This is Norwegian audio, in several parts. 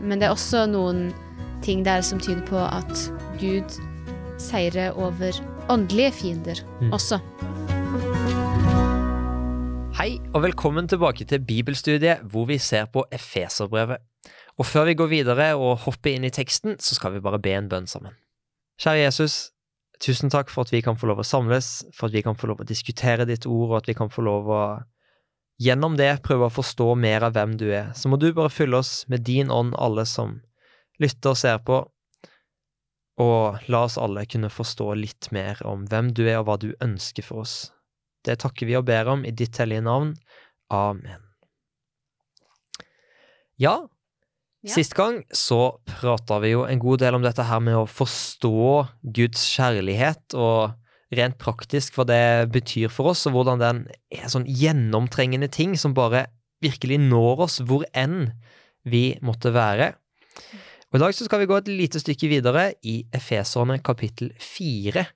Men det er også noen ting der som tyder på at Gud seirer over åndelige fiender Mm. også. Hei, og velkommen tilbake til bibelstudiet hvor vi ser på Efeserbrevet. Og før vi går videre og hopper inn i teksten, så skal vi bare be en bønn sammen. Kjære Jesus, tusen takk for at vi kan få lov å samles, for at vi kan få lov å diskutere ditt ord, og at vi kan få lov å gjennom det prøve å forstå mer av hvem du er. Så må du bare fylle oss med din ånd, alle som lytter og ser på, og la oss alle kunne forstå litt mer om hvem du er og hva du ønsker for oss. Det takker vi og ber om i ditt hellige navn. Amen. Ja, Ja. sist gang så prata vi jo en god del om dette her med å forstå Guds kjærlighet, og rent praktisk hva det betyr for oss, og hvordan den er sånn gjennomtrengende ting som bare virkelig når oss hvor enn vi måtte være. Og I dag så skal vi gå et lite stykke videre i Efeserne kapittel fire.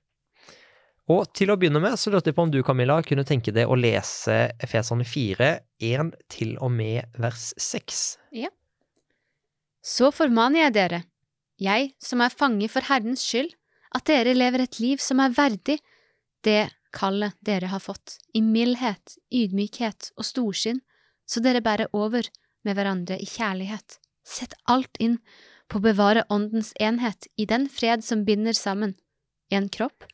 Og til å begynne med så lurte jeg på om du, Camilla, kunne tenke deg å lese Efeserne 4, 1 til og med vers 6. Så formaner jeg dere, jeg som er fange for Herrens skyld, at dere lever et liv som er verdig det kallet dere har fått, i mildhet, ydmykhet og storsinn, så dere bærer over med hverandre i kjærlighet. Sett alt inn på å bevare åndens enhet i den fred som binder sammen, en kropp,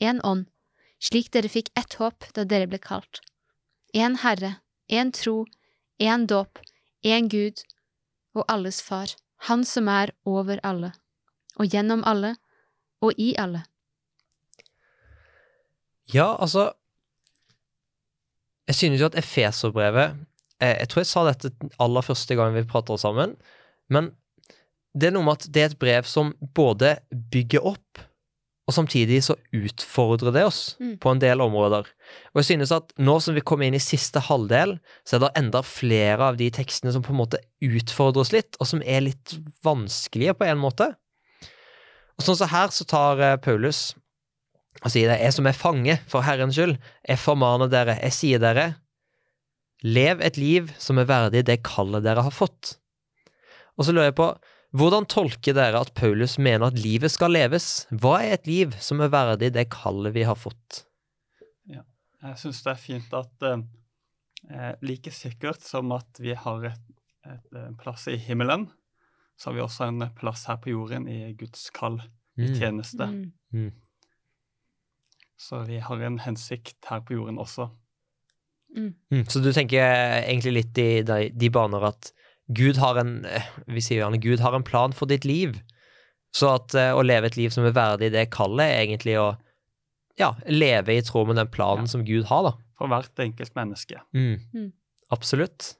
en ånd, slik dere fikk ett håp da dere ble kalt. En Herre, en tro, en dåp, en Gud og alles far, han som er over alle, og gjennom alle, og i alle. Ja, altså Jeg synes jo at Efeserbrevet jeg, Jeg tror jeg sa dette aller første gang vi prater sammen, men det er noe med at det er et brev som både bygger opp, og samtidig så utfordrer det oss Mm. på en del områder. Og jeg synes at nå som vi kommer inn i siste halvdel, så er det enda flere av de tekstene som på en måte utfordrer oss litt, og som er litt vanskelige på en måte. Og sånn som her så tar eh, Paulus og sier det, jeg som er fange for Herrens skyld, jeg formaner dere, jeg sier dere, lev et liv som er verdig det kallet dere har fått. Og så lurer jeg på, hvordan tolker dere at Paulus mener at livet skal leves? Hva er et liv som er verdig det kallet vi har fått? Jeg syns det er fint at eh, eh, like sikkert som at vi har et, et, en plass i himmelen, så har vi også en plass her på jorden i Guds kall, i Mm. tjeneste. Mm. Mm. Så vi har en hensikt her på jorden også. Mm. Mm. Så du tenker egentlig litt i de, de baner at Gud har en eh, Vi sier gjerne Gud har en plan for ditt liv. Så at eh, å leve et liv som er verdig det kallet, er egentlig å ja, leve i tråd med den planen Ja. som Gud har, da. For hvert enkelt menneske. Mm. Mm. Absolutt.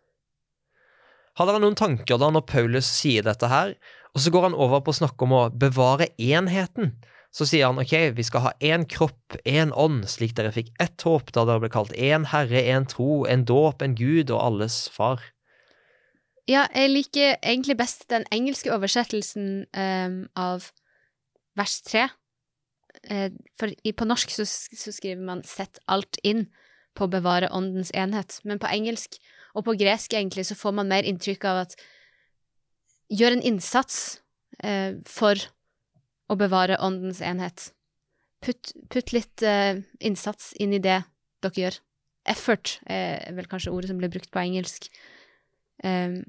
Har dere noen tanker da når Paulus sier dette her, og så går han over på å snakke om å bevare enheten? Så sier han ok, vi skal ha én kropp, én ånd, slik dere fikk ett håp da dere ble kalt én herre, én tro, en dåp, en gud og alles far. Ja, jeg liker egentlig best den engelske oversettelsen um, av vers tre. Eh, for på norsk så, så skriver man 'sett alt inn' på å bevare åndens enhet. Men på engelsk, og på gresk egentlig, så får man mer inntrykk av at gjør en innsats eh, for å bevare åndens enhet. Putt, putt litt eh, innsats inn i det dere gjør. Effort er vel kanskje ordet som blir brukt på engelsk. Um,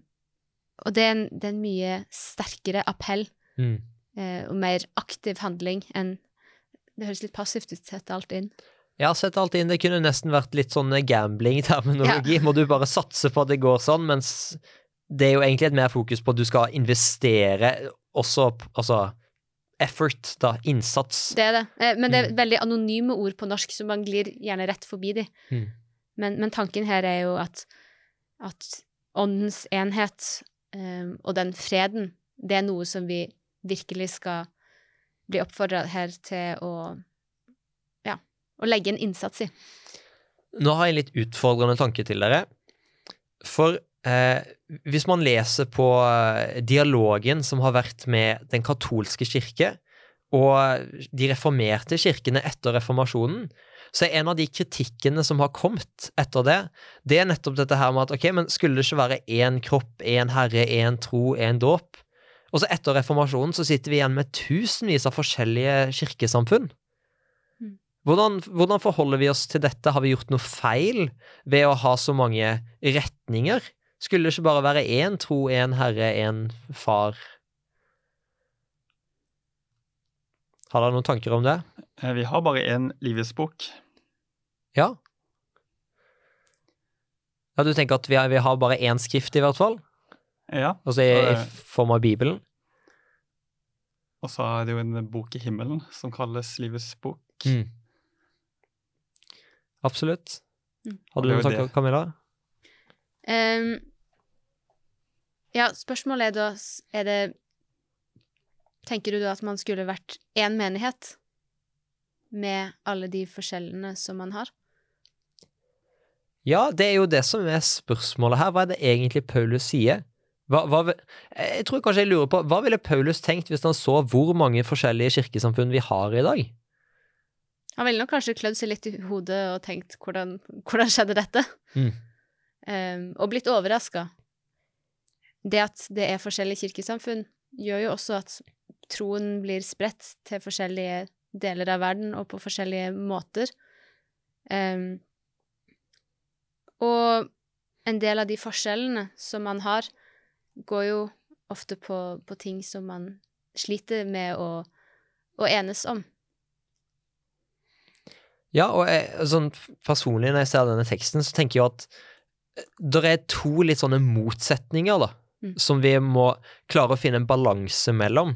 og det er, en, det er en mye sterkere appell Mm. eh, og mer aktiv handling enn Det høres litt passivt ut, sett alt inn. Jeg har sett alt inn, det kunne nesten vært litt sånn gambling-terminologi. Må du bare satse på at det går sånn, mens det er jo egentlig et mer fokus på at du skal investere også, altså effort, da, innsats. Det er det. Eh, men det er Mm. veldig anonyme ord på norsk, så man glir gjerne rett forbi de. Mm. Men, men tanken her er jo at, at åndens enhet um, og den freden, det er noe som vi virkelig skal bli oppfordra her til å ja, å legge en innsats i. Nå har jeg en litt utfordrende tanke til dere. For eh, hvis man leser på eh, dialogen som har vært med den katolske kirke og de reformerte kirkene etter reformasjonen, så er en av de kritikkene som har kommet etter det, det er nettopp dette her med at ok, men skulle det ikke være én kropp, én herre, én tro, én dåp? Og så etter reformasjonen så sitter vi igjen med tusenvis av forskjellige kirkesamfunn. Hvordan, hvordan forholder vi oss til dette? Har vi gjort noe feil ved å ha så mange retninger? Skulle det ikke bare være én tro, én herre, én far? Har dere noen tanker om det? Eh, Vi har bare én bok. Ja? Ja, du tenker at vi har, vi har bare én skrift, i hvert fall? Ja. Altså i, i Eh. form av Bibelen? Og så er det jo en bok i himmelen som kalles Livets bok. Mm. Absolutt. Hadde du noen tanker. Camilla? Ehm, ja, spørsmålet er da Er det Tenker du da at man skulle vært én menighet med alle de forskjellene som man har? Ja, det er jo det som er spørsmålet her. Hva er det egentlig Paulus sier? Hva, hva, jeg tror kanskje jeg lurer på, hva ville Paulus tenkt hvis han så hvor mange forskjellige kirkesamfunn vi har i dag? Han ville nok kanskje klødd seg litt i hodet og tenkt hvordan, hvordan skjedde dette? Mm. Um, og blitt overraska. Det at det er forskjellige kirkesamfunn, gjør jo også at troen blir spredt til forskjellige deler av verden og på forskjellige måter. Um, og en del av de forskjellene som man har, går jo ofte på, på ting som man sliter med å, å enes om. Ja, og jeg, sånn personlig når jeg ser denne teksten, så tenker jeg at det er to litt sånne motsetninger, da, Mm. som vi må klare å finne en balanse mellom.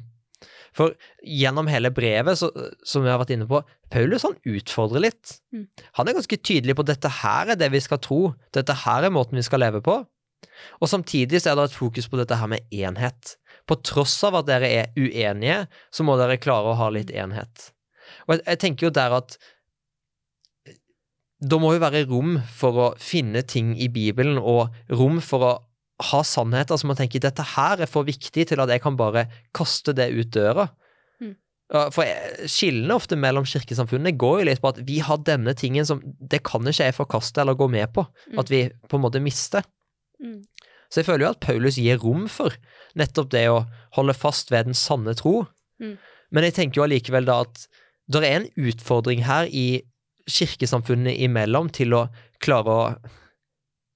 For gjennom hele brevet, så, som vi har vært inne på, Paulus han utfordrer litt. Mm. Han er ganske tydelig på at dette her er det vi skal tro, dette her er måten vi skal leve på. Og samtidig så er det et fokus på dette her med enhet. På tross av at dere er uenige, så må dere klare å ha litt enhet. Og jeg, jeg tenker jo der at det må jo være rom for å finne ting i Bibelen, og rom for å ha sannheter som man tenker dette her er for viktig til at jeg kan bare kaste det ut døra. Mm. For skillene ofte mellom kirkesamfunnene går jo litt på at vi har denne tingen som det kan ikke jeg forkaste eller gå med på. Mm. At vi på en måte mister. Mm. Så jeg føler jo at Paulus gir rom for nettopp det å holde fast ved den sanne tro. Mm. Men jeg tenker jo allikevel da at det er en utfordring her i kirkesamfunnene imellom til å klare å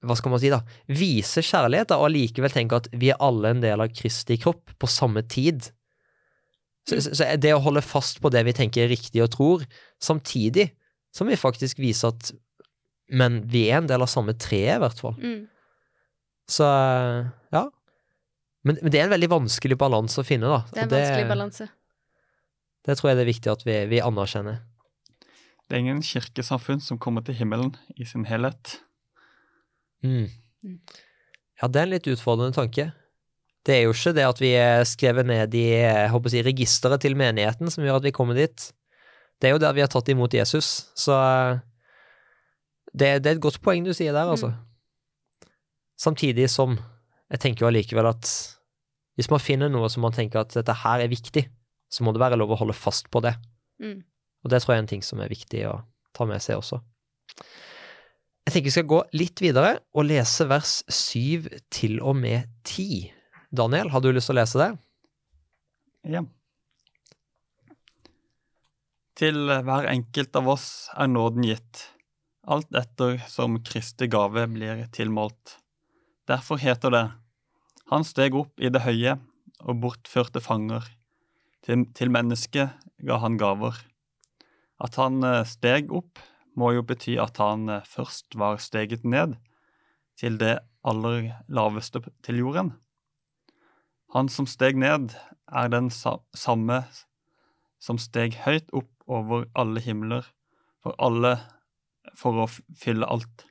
hva skal man si da, vise kjærlighet da, og allikevel tenke at vi er alle en del av Kristi kropp på samme tid. Så, så, det å holde fast på det vi tenker er riktig og tror, samtidig som vi faktisk viser at men vi er en del av samme tre, i hvert fall. Mm. Så ja. Men, men det er en veldig vanskelig balanse å finne, da. Det er en vanskelig balanse. Det tror jeg det er viktig at vi, vi anerkjenner. Det er ingen kirkesamfunn som kommer til himmelen i sin helhet. Mm. Mm. Ja, det er en litt utfordrende tanke. Det er jo ikke det at vi er skrevet ned i jeg håper å si, registeret til menigheten som gjør at vi kommer dit. Det er jo der vi har tatt imot Jesus, så det, det er et godt poeng du sier der, altså. Samtidig som jeg tenker jo allikevel at hvis man finner noe som man tenker at dette her er viktig, så må det være lov å holde fast på det. Mm. Og det tror jeg er en ting som er viktig å ta med seg også. Jeg tenker vi skal gå litt videre og lese vers 7 til og med 10. Daniel, har du lyst til å lese det? Ja. Til hver enkelt av oss er nåden gitt, alt etter som Kristi gave blir tilmålt. Derfor heter det, Han steg opp i det høye og bortførte fanger. Til, til mennesket ga han gaver. At han eh, steg opp, må jo bety at han eh, først var steget ned, til det aller laveste til jorden. Han som steg ned, er den samme som steg høyt opp over alle himler, for alle for å fylle alt.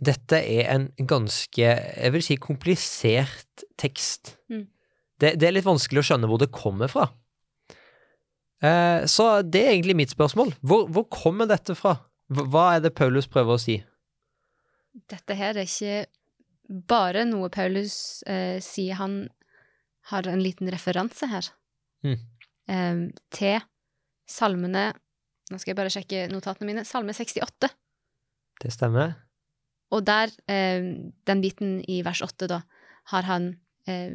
Dette er en ganske, jeg vil si, komplisert tekst. Mm. Det, det er litt vanskelig å skjønne hvor det kommer fra. Eh, så det er egentlig mitt spørsmål. Hvor, hvor kommer dette fra? Hva er det Paulus prøver å si? Dette her er ikke bare noe Paulus eh, sier. Han har en liten referanse her Mm. eh, til salmene Nå skal jeg bare sjekke notatene mine. Salme 68. Det stemmer. Og der, eh, den biten i vers 8, da, har han eh,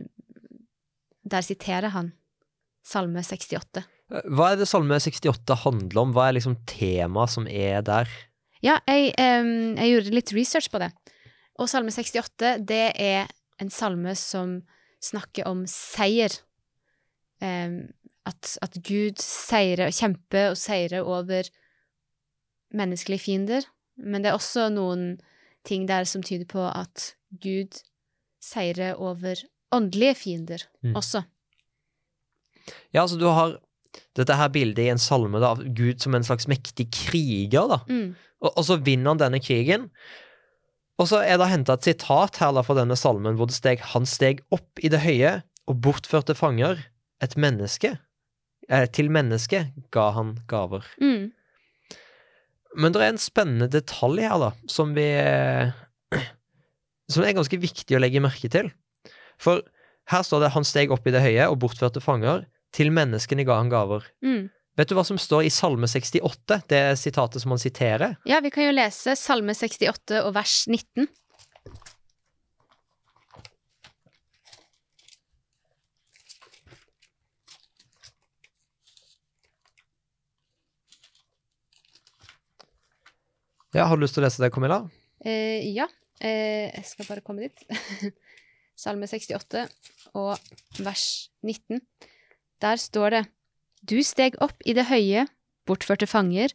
Der siterer han Salme 68. Hva er det Salme 68 handler om? Hva er liksom temaet som er der? Ja, jeg, um, jeg gjorde litt research på det. Og Salme 68, det er en salme som snakker om seier. Um, at, at Gud seirer, kjemper og seirer over menneskelige fiender. Men det er også noen ting der som tyder på at Gud seirer over åndelige fiender Mm. også. Ja, altså du har dette her bildet i en salme da, av Gud som en slags mektig kriger, da. Mm. Og, og så vinner han denne krigen. Og så er det henta et sitat her da fra denne salmen hvor det steg Han steg opp i det høye og bortførte fanger. Et menneske. Eh, til mennesket ga han gaver. Mm. Men det er en spennende detalj her, da, som vi Som er ganske viktig å legge merke til. For her står det 'Han steg opp i det høye og bortførte fanger'. Til menneskene ga han gaver. Mm. Vet du hva som står i Salme 68, det sitatet som han siterer? Ja, vi kan jo lese Salme 68 og vers 19. Ja, Har du lyst til å lese det, Camilla? Eh, ja, eh, jeg skal bare komme dit. Salme 68 og vers 19. Der står det Du steg opp i det høye, bortførte fanger,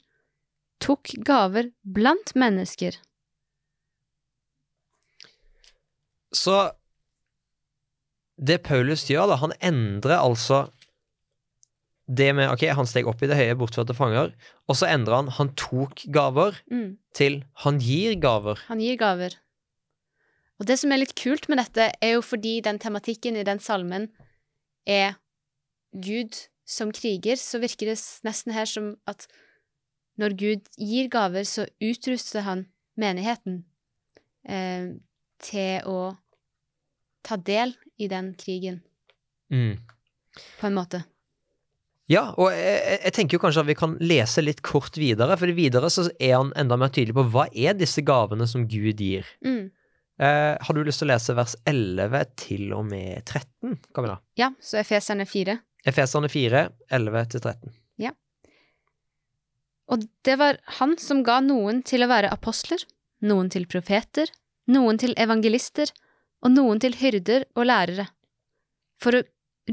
tok gaver blant mennesker. Så det Paulus gjør, da, han endrer altså det med Ok, han steg opp i det høye, bortførte fanger, og så endrer han 'han tok gaver' Mm, til 'han gir gaver'. han gir gaver. Og det som er litt kult med dette, er jo fordi den tematikken i den salmen er Gud som kriger, så virker det nesten her som at når Gud gir gaver, så utruster han menigheten eh, til å ta del i den krigen, Mm. på en måte. Ja, og jeg, jeg- tenker jo kanskje at vi kan lese litt kort videre, for videre så er han enda mer tydelig på hva er disse gavene som Gud gir. Mm. Eh, har du lyst til å lese vers 11 til og med 13, Camilla? Ja, så Efeserne 4. Efeserne 4, 11 til 13. Og det var han som ga noen til å være apostler, noen til profeter, noen til evangelister og noen til hyrder og lærere, for å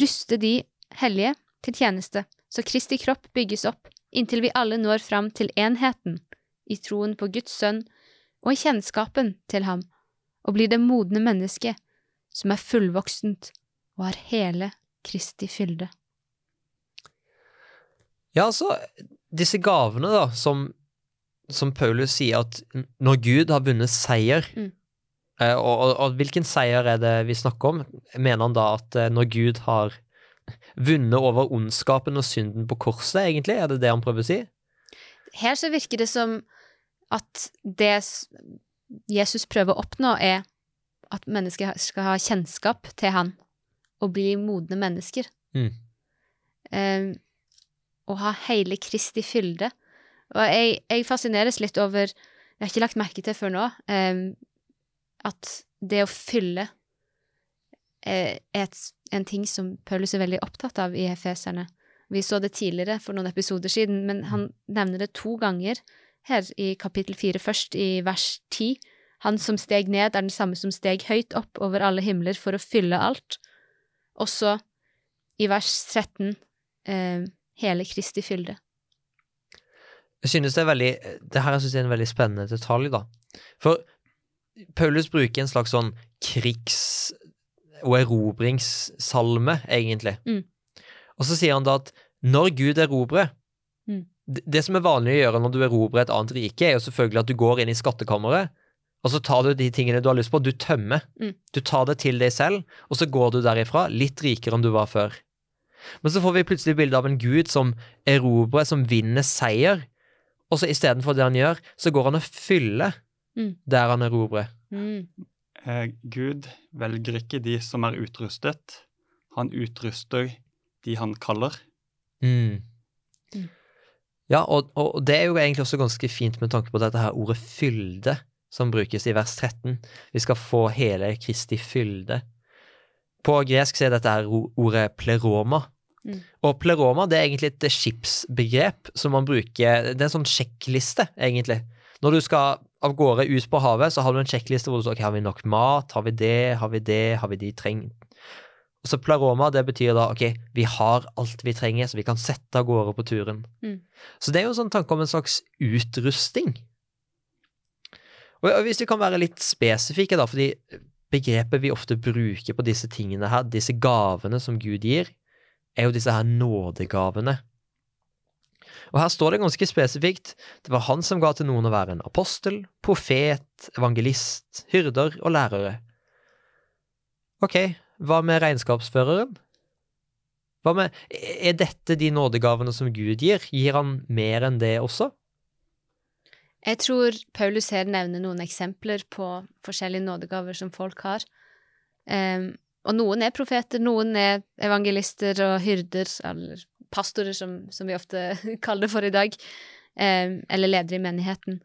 ruste de hellige til tjeneste, så Kristi kropp bygges opp inntil vi alle når fram til enheten, i troen på Guds sønn og i kjennskapen til ham, og blir det modne mennesket som er fullvoksent og har hele Kristi fylde. Ja, altså, disse gavene da, som, som Paulus sier at når Gud har vunnet seier, Mm. eh, og, og, og hvilken seier er det vi snakker om? Mener han da at eh, når Gud har vunnet over ondskapen og synden på korset, egentlig? Er det det han prøver å si? Her så virker det som at det Jesus prøver å oppnå, er at mennesker skal ha kjennskap til han og bli modne mennesker. Mm. Eh, og ha hele Kristi fylde. Og jeg, jeg fascineres litt over Jeg har ikke lagt merke til før nå eh, at det å fylle eh, er et, en ting som Paulus er veldig opptatt av i Efeserne. Vi så det tidligere for noen episoder siden, men han nevner det to ganger her i kapittel fire, først i vers ti. Han som steg ned, er den samme som steg høyt opp over alle himler for å fylle alt. Og så i vers 13 eh, hele Kristi fylde. Jeg synes det er veldig Det her synes jeg er en veldig spennende detalj, da. For Paulus bruker en slags sånn krigs- og erobringssalme, egentlig. Mm. Og så sier han da at når Gud erobrer Mm. det, som er vanlig å gjøre når du erobrer et annet rike, er jo selvfølgelig at du går inn i skattkammeret, og så tar du de tingene du har lyst på, du tømmer. Mm. Du tar det til deg selv, og så går du derifra litt rikere enn du var før. Men så får vi plutselig bilde av en gud som erobrer, som vinner seier, og så istedenfor det han gjør, så går han og fyller Mm. der han erobrer. Mm. Eh, Gud velger ikke de som er utrustet. Han utruster de han kaller. Mm. Mm. Ja, og, og det er jo egentlig også ganske fint med tanke på dette her ordet fylde, som brukes i vers 13. Vi skal få hele Kristi fylde. På gresk er dette her ordet pleroma. Mm. Og pleroma det er egentlig et skipsbegrep som man bruker Det er en sånn sjekkliste, egentlig. Når du skal av gårde ut på havet, så har du en sjekkliste hvor du står ok, har vi nok mat, har vi det, har vi det, har vi de trengt så pleroma, det betyr da ok, vi har alt vi trenger, så vi kan sette av gårde på turen. Mm. Så det er jo en sånn tanke om en slags utrusting. Og hvis vi kan være litt spesifikke, da, fordi begrepet vi ofte bruker på disse tingene her, disse gavene som Gud gir, er jo disse her nådegavene. Og her står det ganske spesifikt det var han som ga til noen å være en apostel, profet, evangelist, hyrder og lærere. Ok, hva med regnskapsføreren? Hva med, er dette de nådegavene som Gud gir? Gir han mer enn det også? Jeg tror Paulus her nevner noen eksempler på forskjellige nådegaver som folk har. Um, og noen er profeter, noen er evangelister og hyrder, eller pastorer, som, som vi ofte kaller det for i dag, um, eller ledere i menigheten.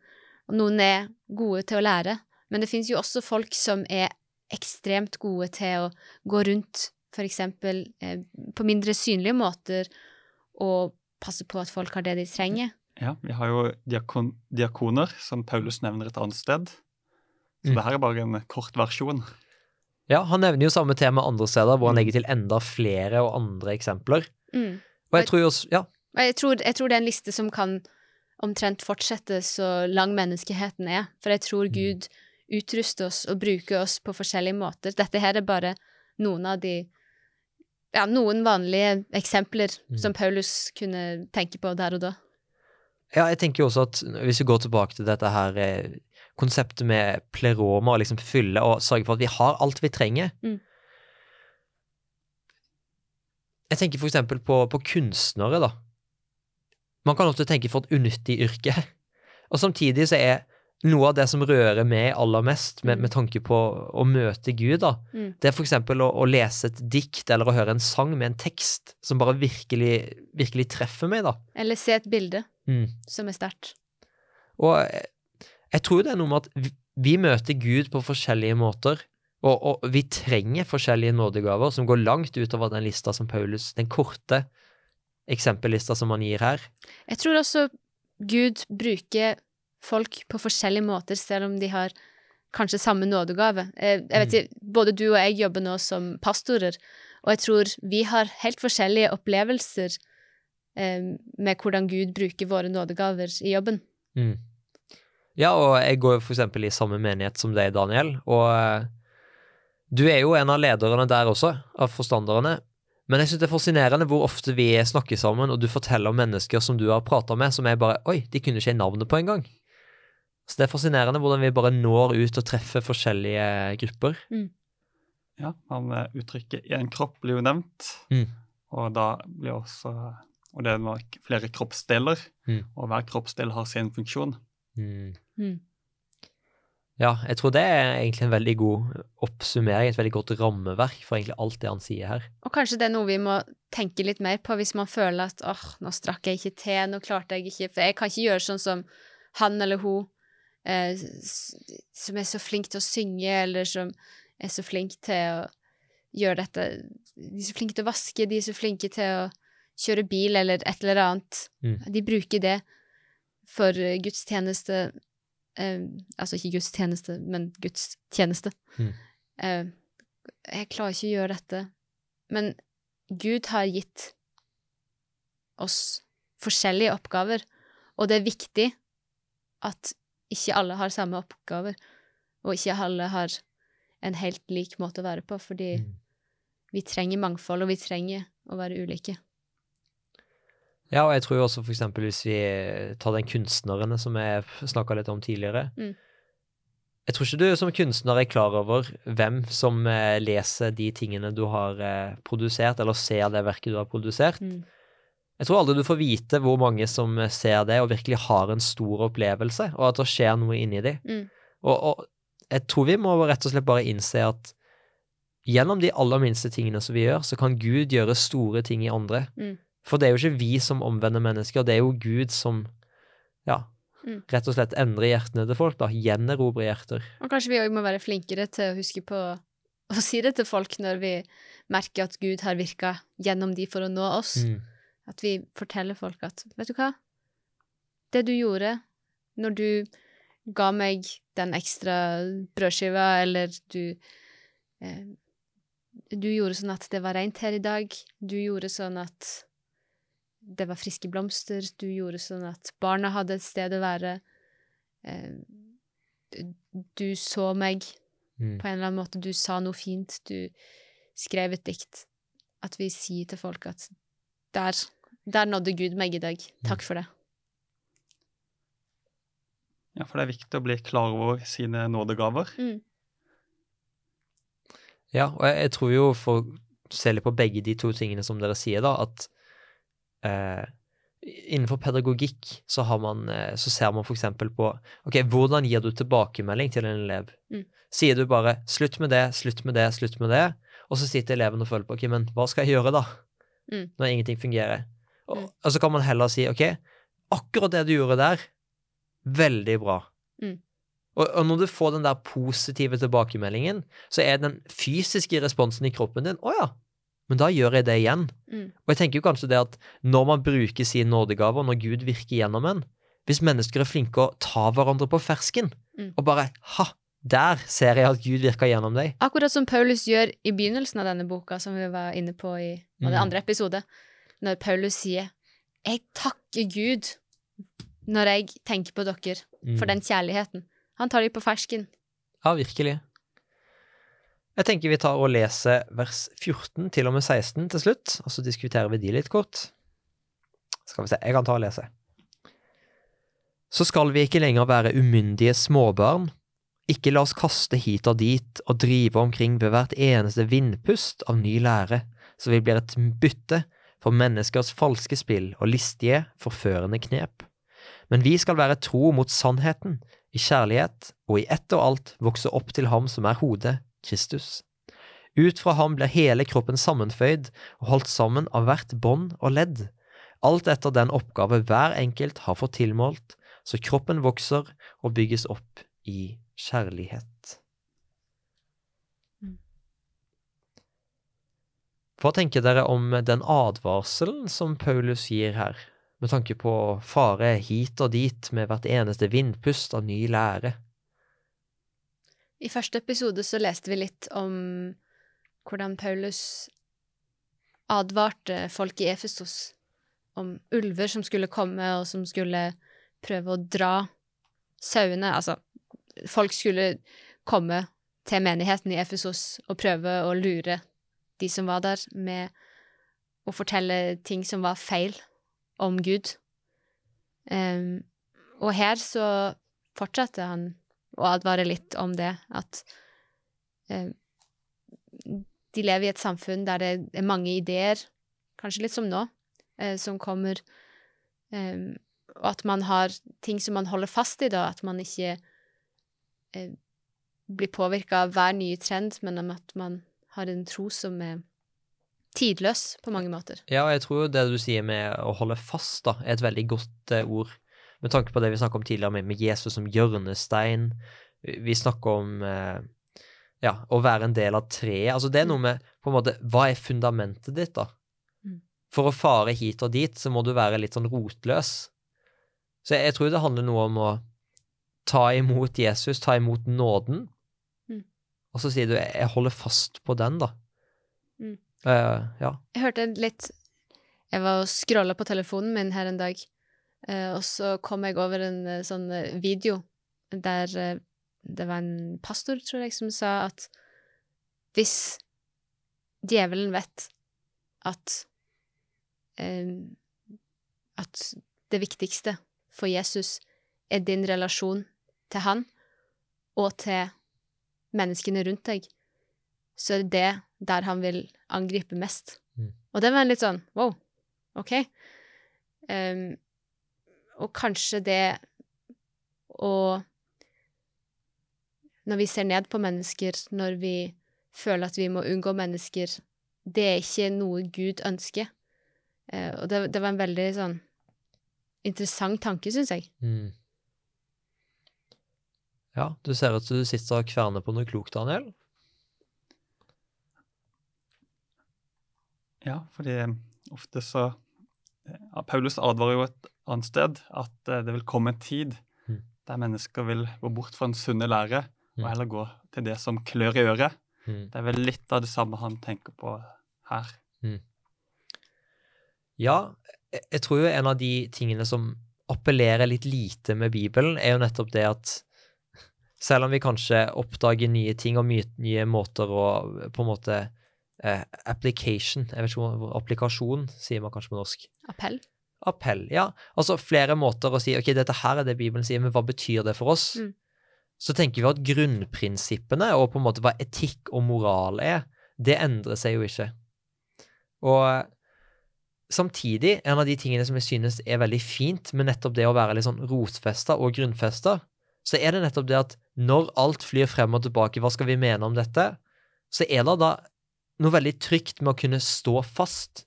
Og noen er gode til å lære, men det finnes jo også folk som er ekstremt gode til å gå rundt, for eksempel eh, på mindre synlige måter, og passe på at folk har det de trenger. Ja, vi har jo diakon, diakoner, som Paulus nevner et annet sted. Så Mm. det her er bare en kort versjon. Ja, han nevner jo samme tema andre steder, hvor han Mm. legger til enda flere og andre eksempler. Mm. Og jeg tror jo også, ja, jeg tror, jeg tror det er en liste som kan omtrent fortsette så lang menneskeheten er. For jeg tror Mm. Gud utruster oss og bruker oss på forskjellige måter. Dette her er bare noen av de Ja, noen vanlige eksempler Mm. som Paulus kunne tenke på der og da. Ja, jeg tenker jo også at hvis vi går tilbake til dette her eh, konseptet med pleroma og liksom fylle og sørge for at vi har alt vi trenger Mm. Jeg tenker for eksempel på, på kunstnere, da. Man kan ofte tenke for et unyttig yrke. Og samtidig så er noe av det som rører meg aller mest med, Mm. med tanke på å møte Gud, da, Mm. det er for eksempel å, å lese et dikt eller å høre en sang med en tekst som bare virkelig, virkelig treffer meg, da. Eller se et bilde Mm. som er sterkt. Og jeg, jeg tror det er noe med at vi, vi møter Gud på forskjellige måter, og, og vi trenger forskjellige nådegaver som går langt utover den lista som Paulus, den korte eksempellista som han gir her. Jeg tror også Gud bruker folk på forskjellige måter, selv om de har kanskje samme nådegave. Jeg, jeg vet ikke, Både du og jeg jobber nå som pastorer, og jeg tror vi har helt forskjellige opplevelser eh, med hvordan Gud bruker våre nådegaver i jobben. Mm. Ja, og jeg går eksempel i samme menighet som deg, Daniel, og eh, du er jo en av lederne der også, av forstanderne. Men jeg synes det er fascinerende hvor ofte vi snakker sammen, og du forteller om mennesker som du har prata med, som er bare Oi, de kunne ikke navnet på engang. Så det er fascinerende hvordan vi bare når ut og treffer forskjellige grupper. Ja, han eh, Uttrykket 'én kropp' blir jo nevnt, Mm. og da blir også Og det er nok flere kroppsdeler, Mm. og hver kroppsdel har sin funksjon. Mm. Mm. Ja, jeg tror det er egentlig en veldig god oppsummering, et veldig godt rammeverk for egentlig alt det han sier her. Og kanskje det er noe vi må tenke litt mer på hvis man føler at åh, nå strakk jeg ikke til, nå klarte jeg ikke For jeg kan ikke gjøre sånn som han eller hun eh, som er så flink til å synge, eller som er så flink til å gjøre dette De er så flinke til å vaske, de er så flinke til å kjøre bil, eller et eller annet. Mm. De bruker det for eh, gudstjeneste eh, Altså ikke gudstjeneste, men gudstjeneste. Mm. Eh, jeg klarer ikke å gjøre dette. Men Gud har gitt oss forskjellige oppgaver, og det er viktig at ikke alle har samme oppgaver, og ikke alle har en helt lik måte å være på, fordi Mm. vi trenger mangfold, og vi trenger å være ulike. Ja, og jeg tror også for eksempel hvis vi tar den kunstneren som jeg snakka litt om tidligere Mm. Jeg tror ikke du som kunstner er klar over hvem som eh, leser de tingene du har eh, produsert, eller ser det verket du har produsert. Mm. Jeg tror aldri du får vite hvor mange som ser det og virkelig har en stor opplevelse, og at det skjer noe inni dem. Mm. Og, og jeg tror vi må rett og slett bare innse at gjennom de aller minste tingene som vi gjør, så kan Gud gjøre store ting i andre. Mm. For det er jo ikke vi som omvender mennesker, det er jo Gud som ja, Mm. rett og slett endrer hjertene til folk, da. Gjenerobrer hjerter. Og kanskje vi òg må være flinkere til å huske på å si det til folk når vi merker at Gud har virka gjennom de for å nå oss. Mm. At vi forteller folk at vet du hva, det du gjorde når du ga meg den ekstra brødskiva, eller du eh, Du gjorde sånn at det var rent her i dag. Du gjorde sånn at det var friske blomster. Du gjorde sånn at barna hadde et sted å være. Eh, du, så meg Mm. på en eller annen måte. Du sa noe fint. Du skrev et dikt. At vi sier til folk at der, der nådde Gud meg i dag. Takk for det. Ja, for det er viktig å bli klar over sine nådegaver. Mm. Ja, og jeg, jeg tror jo, for å se litt på begge de to tingene som dere sier, da, at eh, innenfor pedagogikk så, har man, eh, så ser man for eksempel på ok, hvordan gir du tilbakemelding til en elev? Mm. Sier du bare 'slutt med det, slutt med det, slutt med det', og så sitter eleven og føler på 'ok, men hva skal jeg gjøre', da? Mm. Når ingenting fungerer. Og, Mm. og så kan man heller si 'ok, akkurat det du gjorde der, veldig bra'. Mm. Og, og når du får den der positive tilbakemeldingen, så er den fysiske responsen i kroppen din 'Å ja, men da gjør jeg det igjen'. Mm. Og jeg tenker jo kanskje det at når man bruker sine nådegaver, når Gud virker gjennom en, hvis mennesker er flinke å ta hverandre på fersken, Mm. og bare 'ha, der ser jeg at Gud virker gjennom deg'. Akkurat som Paulus gjør i begynnelsen av denne boka, som vi var inne på i den Mm. andre episode, når Paulus sier 'Jeg takker Gud når jeg tenker på dere, for Mm. den kjærligheten'. Han tar dem på fersken. Ja, virkelig. Jeg tenker vi tar og leser vers 14 til og med 16 til slutt, og så diskuterer vi de litt kort. Skal vi se, jeg kan ta og lese. Så skal vi ikke lenger være umyndige småbarn. Ikke la oss kaste hit og dit og drive omkring ved hvert eneste vindpust av ny lære, så vi blir et bytte for menneskers falske spill og listige, forførende knep. Men vi skal være tro mot sannheten, i kjærlighet og i ett og alt vokse opp til ham som er hodet, Kristus. Ut fra ham blir hele kroppen sammenføyd og holdt sammen av hvert bånd og ledd, alt etter den oppgave hver enkelt har fått tilmålt, så kroppen vokser og bygges opp i kjærlighet. Hva tenker dere om den advarselen som Paulus gir her, med tanke på fare hit og dit med hvert eneste vindpust av ny lære? I første episode så leste vi litt om hvordan Paulus advarte folk i Efesos om ulver som skulle komme, og som skulle prøve å dra sauene Altså, folk skulle komme til menigheten i Efesos og prøve å lure de som var der, med å fortelle ting som var feil om Gud. Um, og her så fortsatte han å advare litt om det, at um, de lever i et samfunn der det er mange ideer, kanskje litt som nå, uh, som kommer, um, og at man har ting som man holder fast i, da, at man ikke uh, blir påvirka av hver nye trend, men om at man har en tro som er tidløs på mange måter. Ja, og jeg tror jo det du sier med å holde fast, da, er et veldig godt eh, ord. Med tanke på det vi snakket om tidligere, med, med Jesus som hjørnestein. Vi, snakker om eh, ja, å være en del av treet. Altså, det er noe med på en måte Hva er fundamentet ditt, da? Mm. For å fare hit og dit, så må du være litt sånn rotløs. Så jeg, jeg tror det handler noe om å ta imot Jesus, ta imot nåden. Og så sier du jeg, holder fast på den, da. Mm. Uh, ja. Jeg hørte litt Jeg var og scrolla på telefonen min her en dag, uh, og så kom jeg over en uh, sånn video der det var en pastor, tror jeg, som sa at hvis djevelen vet at at det viktigste for Jesus er din relasjon til han og til menneskene rundt deg, så er det det der han vil angripe mest. Mm. Og det var litt sånn wow, OK. Um, og kanskje det å Når vi ser ned på mennesker, når vi føler at vi må unngå mennesker, det er ikke noe Gud ønsker. Uh, og det, det var en veldig sånn interessant tanke, syns jeg. Mm. Ja, du ser ut som du sitter og kverner på noe klokt, Daniel. Ja, fordi ofte så ja, Paulus advarer jo et annet sted at eh, det vil komme en tid Mm. der mennesker vil gå bort fra en sunne lære Mm. og heller gå til det som klør i øret. Mm. Det er vel litt av det samme han tenker på her. Ja, jeg- jeg tror jo en av de tingene som appellerer litt lite med Bibelen, er jo nettopp det at selv om vi kanskje oppdager nye ting og mye, nye måter å på en måte eh, Application, jeg vet ikke hvor applikasjon sier man kanskje på norsk. Appell. Appell, ja. Altså flere måter å si ok, dette her er det Bibelen sier, men hva betyr det for oss? Mm. Så tenker vi at grunnprinsippene og på en måte hva etikk og moral er, det endrer seg jo ikke. Og samtidig, en av de tingene som jeg synes er veldig fint med nettopp det å være litt sånn rotfesta og grunnfesta, så er det nettopp det at når alt flyr frem og tilbake, hva skal vi mene om dette? Så er det da noe veldig trygt med å kunne stå fast.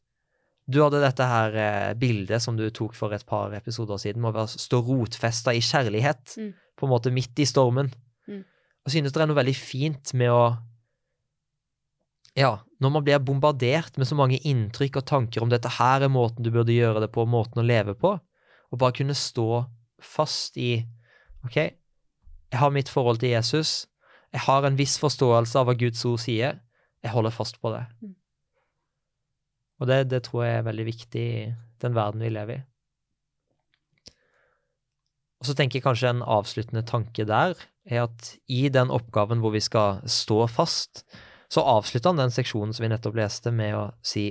Du hadde dette her eh, bildet som du tok for et par episoder siden, med å stå rotfesta i kjærlighet, Mm. på en måte midt i stormen. Mm. Og synes det er noe veldig fint med å Ja, når man blir bombardert med så mange inntrykk og tanker om dette her er måten du burde gjøre det på, måten å leve på, og bare kunne stå fast i OK, jeg har mitt forhold til Jesus, jeg har en viss forståelse av hva Guds ord sier, jeg holder fast på det. Mm. Og det, det tror jeg er veldig viktig i den verden vi lever i. Og så tenker jeg kanskje en avsluttende tanke der er at i den oppgaven hvor vi skal stå fast, så avslutter han den seksjonen som vi nettopp leste, med å si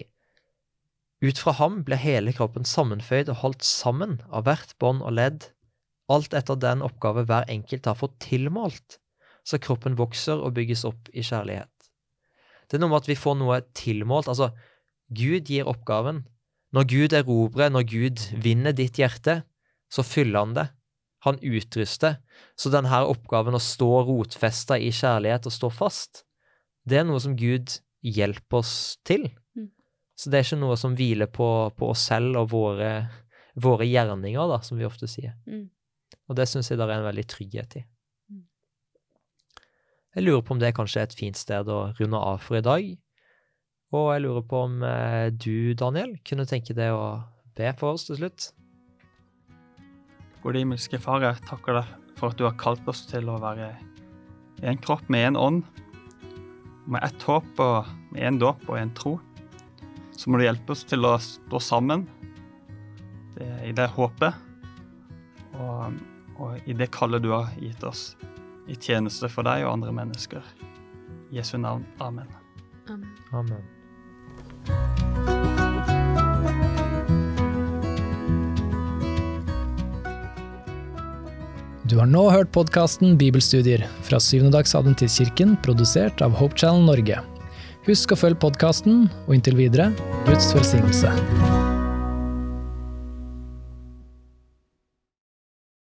ut fra ham ble hele kroppen sammenføyd og holdt sammen av hvert bånd og ledd, alt etter den oppgave hver enkelt har fått tilmålt, så kroppen vokser og bygges opp i kjærlighet. Det er noe med at vi får noe tilmålt, altså Gud gir oppgaven. Når Gud erobrer, når Gud vinner ditt hjerte, så fyller han det. Han utruster. Så denne oppgaven å stå rotfesta i kjærlighet og stå fast, det er noe som Gud hjelper oss til. Mm. Så det er ikke noe som hviler på, på oss selv og våre, våre gjerninger, da, som vi ofte sier. Mm. Og det syns jeg det er en veldig trygghet i. Mm. Jeg lurer på om det kanskje er et fint sted å runde av for i dag. Og jeg lurer på om eh, du, Daniel, kunne tenke deg å be for oss til slutt? Gode himmelske Far, jeg takker deg for at du har kalt oss til å være en kropp med en ånd, med ett håp og med en dåp og en tro. Så må du hjelpe oss til å stå sammen det, i det håpet og, og i det kallet du har gitt oss i tjeneste for deg og andre mennesker. I Jesu navn. Amen. Amen. Amen. Du har nå hørt podkasten Bibelstudier fra Syvendedagsadventistkirken, produsert av Hope Channel Norge. Husk å følge podkasten, og inntil videre Guds velsignelse.